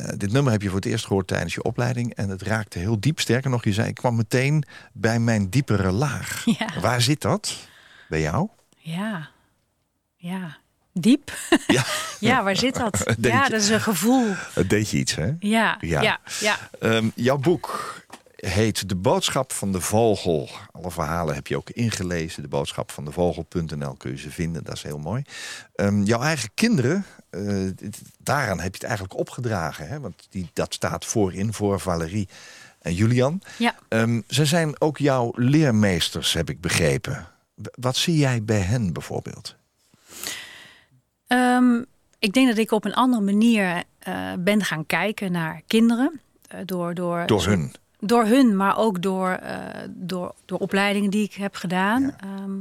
Uh, dit nummer heb je voor het eerst gehoord tijdens je opleiding... en het raakte heel diep. Sterker nog, je zei, ik kwam meteen bij mijn diepere laag. Ja. Waar zit dat bij jou? Ja, ja. Diep? Ja, Ja, waar zit dat? Ja, dat is een gevoel. het deed je iets, hè? Ja, Ja. ja, ja. Ehm, jouw boek heet De Boodschap van de Vogel. Alle verhalen heb je ook ingelezen. De boodschap van de vogel.nl kun je ze vinden. Dat is heel mooi. Ehm, jouw eigen kinderen, eh, daaraan heb je het eigenlijk opgedragen. Hè? Want die, dat staat voorin voor Valerie en Julian. ja. Ehm, ze zijn ook jouw leermeesters, heb ik begrepen. Wat zie jij bij hen bijvoorbeeld? Ehm, ik denk dat ik op een andere manier eh, ben gaan kijken naar kinderen. Eh, door, door, Door hun. Door hun, maar ook door, eh, door, door opleidingen die ik heb gedaan. Ja. Ehm,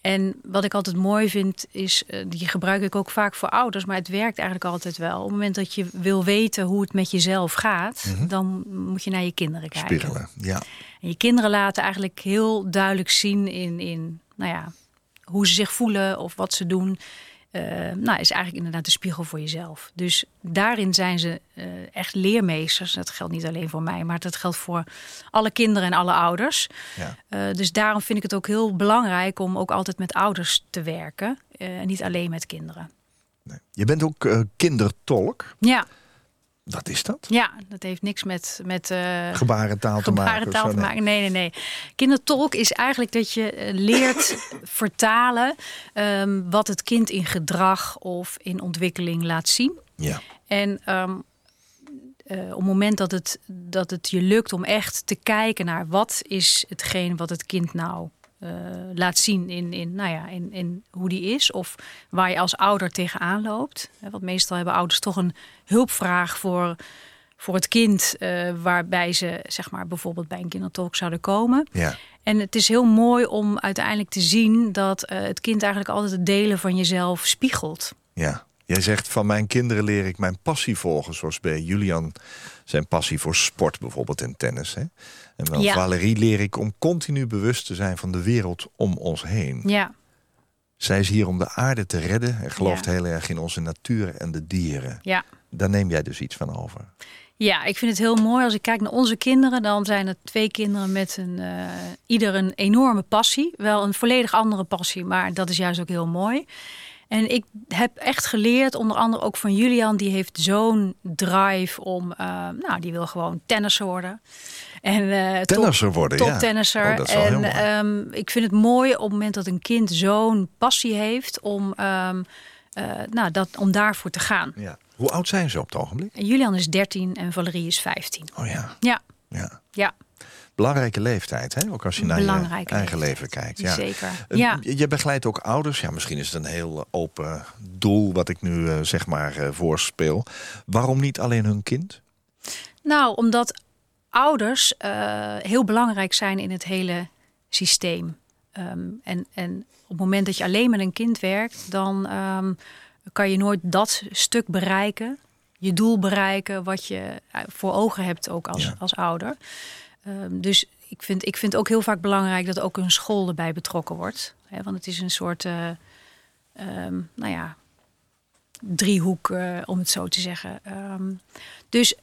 en wat ik altijd mooi vind, is, eh, die gebruik ik ook vaak voor ouders, maar het werkt eigenlijk altijd wel. Op het moment dat je wil weten hoe het met jezelf gaat, dan moet je naar je kinderen kijken. Spiegelen. Ja. En je kinderen laten eigenlijk heel duidelijk zien in, in nou ja, hoe ze zich voelen of wat ze doen. Eh, nou, is eigenlijk inderdaad de spiegel voor jezelf. Dus daarin zijn ze eh, echt leermeesters. Dat geldt niet alleen voor mij, maar dat geldt voor alle kinderen en alle ouders. Ja. Eh, dus daarom vind ik het ook heel belangrijk om ook altijd met ouders te werken. En niet alleen met kinderen. Nee. Je bent ook kindertolk. Ja, Wat is dat? ja dat heeft niks met, met eh, Gebarentaal te maken. gebarentaal zo? te maken. Nee, nee, nee. Kindertolk is eigenlijk dat je eh, leert vertalen ehm, wat het kind in gedrag of in ontwikkeling laat zien. Ja. En ehm, eh, op het moment dat het, dat het je lukt om echt te kijken naar wat is hetgeen wat het kind nou laat zien in, in, nou ja, in, in hoe die is. Of waar je als ouder tegenaan loopt. Want meestal hebben ouders toch een hulpvraag voor, voor het kind. eh, waarbij ze zeg maar, bijvoorbeeld bij een kindertolk zouden komen. Ja. En het is heel mooi om uiteindelijk te zien dat eh, het kind eigenlijk altijd het delen van jezelf spiegelt. Ja. Jij zegt van mijn kinderen leer ik mijn passie volgen. Zoals bij Julian zijn passie voor sport bijvoorbeeld en tennis. Hè? En bij Ja. Valerie leer ik om continu bewust te zijn van de wereld om ons heen. Ja, Zij is hier om de aarde te redden. En gelooft Ja. heel erg in onze natuur en de dieren. ja. Daar neem jij dus iets van over. Ja, ik vind het heel mooi. Als ik kijk naar onze kinderen, dan zijn het twee kinderen met een, eh, ieder een enorme passie. Wel een volledig andere passie, maar dat is juist ook heel mooi. En ik heb echt geleerd, onder andere ook van Julian, die heeft zo'n drive om, eh, nou, die wil gewoon tennisser worden. En, eh, top- Tennisser worden, ja. Toptennisser. Oh, dat is wel heel en ehm, ik vind het mooi op het moment dat een kind zo'n passie heeft om, ehm, eh, nou, dat, om daarvoor te gaan. Ja. Hoe oud zijn ze op het ogenblik? En Julian is 13 en Valerie is 15. Oh ja. Ja, ja. ja. Belangrijke leeftijd, hè? ook als je naar je Belangrijke eigen leeftijd. leven kijkt. Ja. Zeker. Eh, Ja. Je je begeleidt ook ouders. Ja, misschien is het een heel eh, open doel wat ik nu eh, zeg maar voorspeel. Waarom niet alleen hun kind? Nou, omdat ouders heel belangrijk zijn in het hele systeem. Ehm, en, en op het moment dat je alleen met een kind werkt, dan ehm, kan je nooit dat stuk bereiken. Je doel bereiken wat je voor ogen hebt ook als, Ja. als ouder. Ehm, dus ik vind, ik vind ook heel vaak belangrijk dat ook een school erbij betrokken wordt. Hè, want het is een soort, eh, ehm, nou ja, driehoek, eh, om het zo te zeggen. Ehm, dus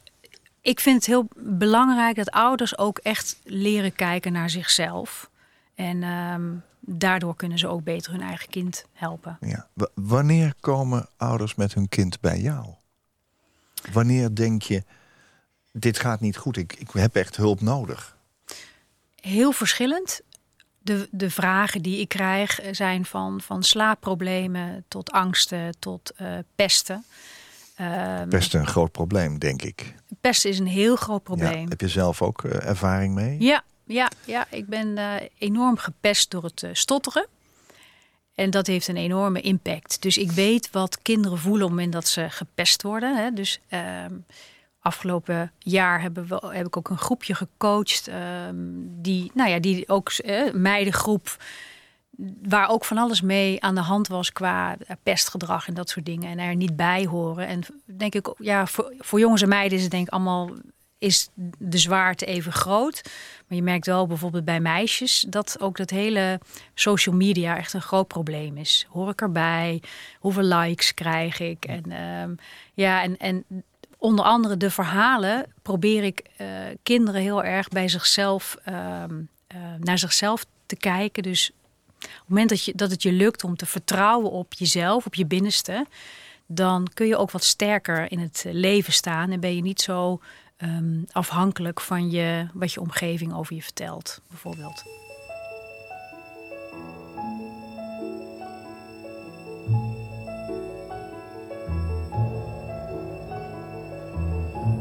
ik vind het heel belangrijk dat ouders ook echt leren kijken naar zichzelf. En daardoor kunnen ze ook beter hun eigen kind helpen. Ja. Wanneer komen ouders met hun kind bij jou? Wanneer denk je, dit gaat niet goed, ik, ik heb echt hulp nodig? Heel verschillend. De, de vragen die ik krijg zijn van, van slaapproblemen tot angsten tot eh, pesten. Ehm, Best een groot probleem, denk ik. pesten is een heel groot Ja. probleem. Heb je zelf ook eh, ervaring mee? Ja, ja, ja. ik ben eh, enorm gepest door het stotteren. En dat heeft een enorme impact. Dus ik weet wat kinderen voelen op het moment dat ze gepest worden. Hè. Dus ehm, afgelopen jaar hebben we, heb ik ook een groepje gecoacht. ehm, die, nou ja, die ook eh, meidengroep. Waar ook van alles mee aan de hand was qua eh, pestgedrag en dat soort dingen. En er niet bij horen. En denk ik, ja, voor, voor jongens en meiden is het denk ik allemaal is de zwaarte even groot. Maar je merkt wel bijvoorbeeld bij meisjes dat ook dat hele social media echt een groot probleem is. Hoor ik erbij? Hoeveel likes krijg ik? En ehm, ja, en, en onder andere de verhalen probeer ik eh, kinderen heel erg bij zichzelf ehm, eh, naar zichzelf te kijken. Dus op het moment dat, je, dat het je lukt om te vertrouwen op jezelf, op je binnenste, dan kun je ook wat sterker in het leven staan en ben je niet zo ehm, afhankelijk van je, wat je omgeving over je vertelt, bijvoorbeeld.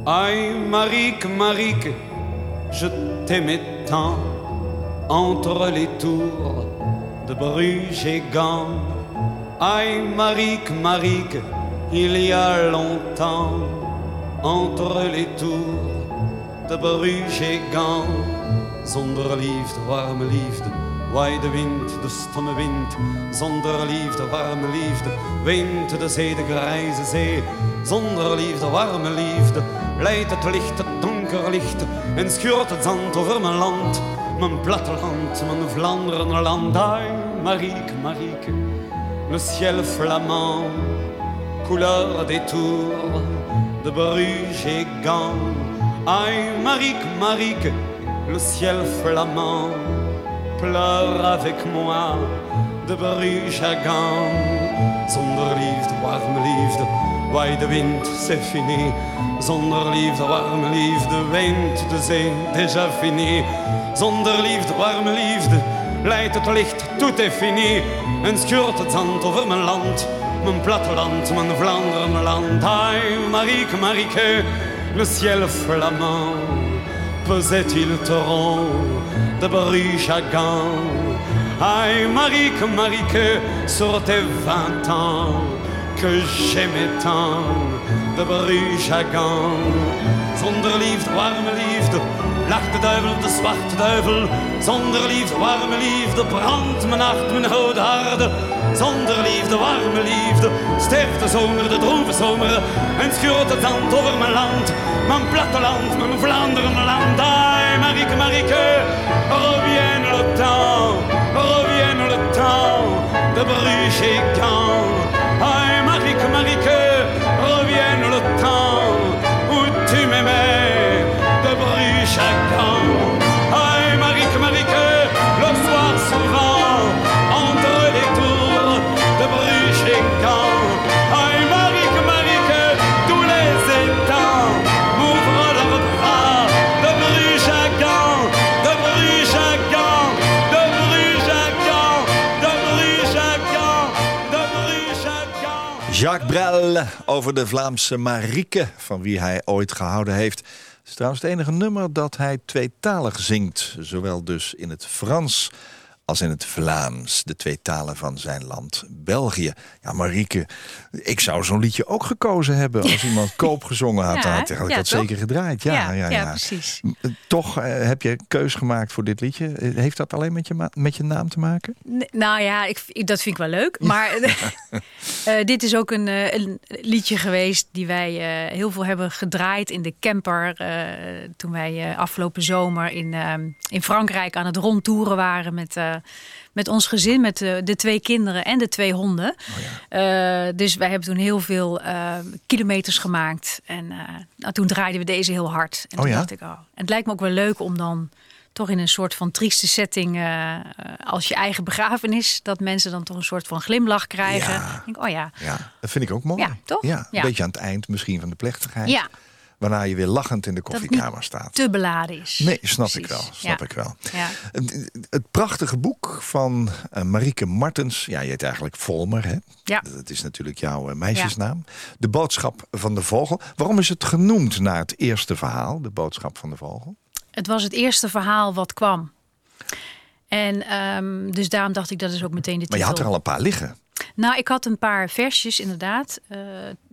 Aïe, Marique, Marique, je t'aimais tant entre les tours de Bruges et Gand. Aïe, Marique, Marique, il y a longtemps entre les tours de Bruges et Gand. Zonder liefde, warme liefde, waai de wind, de stomme wind. Zonder liefde, warme liefde, weent de zee, de grijze zee. Zonder liefde, warme liefde, leidt het licht, het donker licht. En schuurt het zand over mijn land, mijn platteland, mijn Vlaanderenland. Ai, Marieke, Marieke, le ciel flamand, couleur des tours de Bruges et Gand. Ai, Marieke, Marieke, le ciel flamand, pleure avec moi de Bruges à. Zonder liefde, warme liefde, waai de wind, c'est fini. Zonder liefde, warme liefde, weent de zee, déjà fini. Zonder liefde, warme liefde, leidt het licht, tout est fini. En schuurt het zand over mijn land, mijn platteland, mijn Vlaanderenland. Ai, Marieke, Marieke, le ciel flamand, pesait-il torrent de Bruges à Gand. Aïe, Marique, Marique, sur tes vingt ans que j'aimais tant de Bruges à Gand. Zonder liefde, warme liefde, lacht de duivel, de zwarte duivel. Zonder liefde, warme liefde, brandt mijn hart, mijn rode harde. Zonder liefde, warme liefde, sterft de zomer, de droeve zomer. En schuurt het over mijn land, mijn platteland, mijn Vlaanderenland. Aïe, Marieke, Marieke, revienne le temps, revienne le temps de Bruges et. Aïe, Marieke, Marieke, revienne le temps où tu m'aimais de Bruges Gand. Jacques Brel over de Vlaamse Marieke, van wie hij ooit gehouden heeft. Het is trouwens het enige nummer dat hij tweetalig zingt. Zowel dus in het Frans als in het Vlaams. De twee talen van zijn land, België. Ja, Marieke, ik zou zo'n liedje ook gekozen hebben... als iemand koop gezongen had. Ja, dan had ik ja, dat toch? zeker gedraaid. Ja, ja, ja, precies. Toch eh, heb je keus gemaakt voor dit liedje. Eh, Heeft dat alleen met je, met je naam te maken? Nou ja, ik, ik- dat vind ik wel leuk. Maar eh, dit is ook een, eh, een liedje geweest die wij eh, heel veel hebben gedraaid in de camper. eh, toen wij eh, afgelopen zomer in, eh, in Frankrijk aan het rondtoeren waren met, eh, met ons gezin, met eh, de twee kinderen en de twee honden. Eh, dus wij hebben toen heel veel eh, kilometers gemaakt. En eh, nou, toen draaiden we deze heel hard. En Oh toen ja? dacht ik, oh. En het lijkt me ook wel leuk om dan toch in een soort van trieste setting, eh, eh, als je eigen begrafenis, dat mensen dan toch een soort van glimlach krijgen. Ja. Denk, oh ja, Ja, dat vind ik ook mooi. Ja, toch? Ja, een beetje aan het eind misschien van de plechtigheid. ja, Waarna je weer lachend in de koffiekamer staat. te beladen is. Nee, snap ik wel. Snap ja. ik wel. Ja. Het, het prachtige boek van eh, Marieke Martens. Ja, je heet eigenlijk Volmer, hè? Ja. Dat is natuurlijk jouw eh, meisjesnaam. De boodschap van de vogel. Waarom is het genoemd naar het eerste verhaal? De boodschap van de vogel. Het was het eerste verhaal wat kwam. En ehm, dus daarom dacht ik, dat is ook meteen de Maar titel. je had er al een paar liggen. Nou, ik had een paar versjes inderdaad. Uh,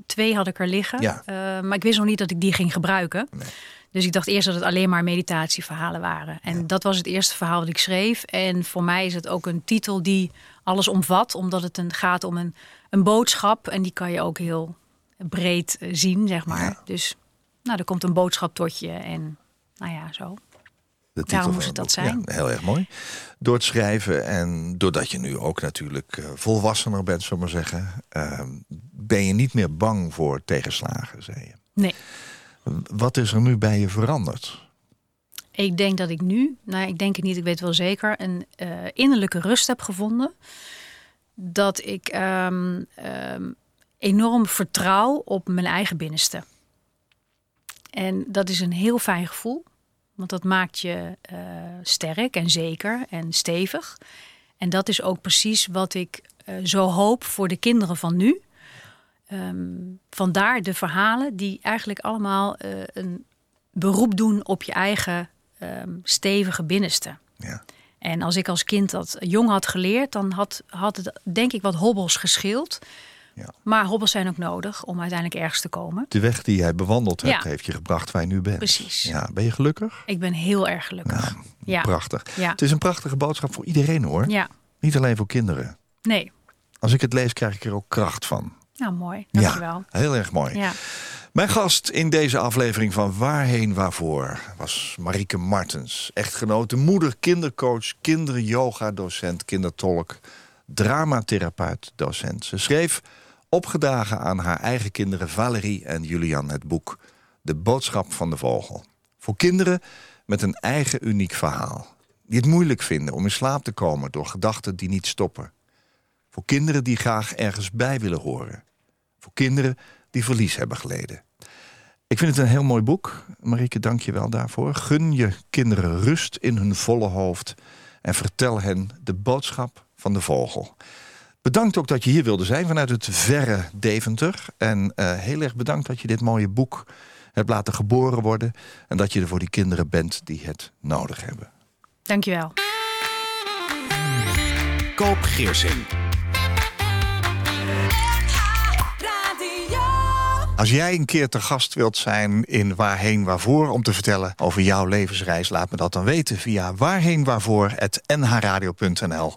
twee had ik er liggen. Ja. Uh, maar ik wist nog niet dat ik die ging gebruiken. Nee. Dus ik dacht eerst dat het alleen maar meditatieverhalen waren. En dat was het eerste verhaal dat ik schreef. En voor mij is het ook een titel die alles omvat. Omdat het een, gaat om een, een boodschap. En die kan je ook heel breed eh, zien, zeg maar. Ja. Dus nou, er komt een boodschap tot je. En nou ja, zo. De titel Daarom van moest het dat zijn. Ja, heel erg mooi. Door het schrijven en doordat je nu ook natuurlijk eh, volwassener bent, zullen maar zeggen, eh, ben je niet meer bang voor tegenslagen, zei je. Nee. Wat is er nu bij je veranderd? Ik denk dat ik nu, nou ik denk het niet, ik weet wel zeker, een uh, innerlijke rust heb gevonden. Dat ik um, um, enorm vertrouw op mijn eigen binnenste. En dat is een heel fijn gevoel, want dat maakt je uh, sterk en zeker en stevig. En dat is ook precies wat ik uh, zo hoop voor de kinderen van nu. Um, vandaar de verhalen die eigenlijk allemaal uh, een beroep doen op je eigen um, stevige binnenste. Ja. En als ik als kind dat jong had geleerd, dan had, had het denk ik wat hobbels gescheeld. Ja. Maar hobbels zijn ook nodig om uiteindelijk ergens te komen. De weg die jij bewandeld hebt, Ja. heeft je gebracht waar je nu bent. Precies. Ja, ben je gelukkig? Ik ben heel erg gelukkig. Nou, ja. Prachtig. Ja. Het is een prachtige boodschap voor iedereen hoor. ja, Niet alleen voor kinderen. nee. Als ik het lees, krijg ik er ook kracht van. Nou, mooi. Dankjewel. Ja, heel erg mooi. Ja. Mijn gast in deze aflevering van Waarheen Waarvoor was Marieke Martens. Echtgenote, moeder, kindercoach, kinderyoga-docent, kindertolk, dramatherapeut, docent. Ze schreef opgedragen aan haar eigen kinderen Valerie en Julian het boek De Boodschap van de Vogel. Voor kinderen met een eigen uniek verhaal. Die het moeilijk vinden om in slaap te komen door gedachten die niet stoppen. Voor kinderen die graag ergens bij willen horen. Voor kinderen die verlies hebben geleden. Ik vind het een heel mooi boek. Marieke, dank je wel daarvoor. Gun je kinderen rust in hun volle hoofd. En vertel hen de boodschap van de vogel. Bedankt ook dat je hier wilde zijn vanuit het verre Deventer. En uh, heel erg bedankt dat je dit mooie boek hebt laten geboren worden. En dat je er voor die kinderen bent die het nodig hebben. Dankjewel. Koop Geersing. Als jij een keer te gast wilt zijn in Waarheen Waarvoor... om te vertellen over jouw levensreis, laat me dat dan weten... via waarheenwaarvoor.nhradio.nl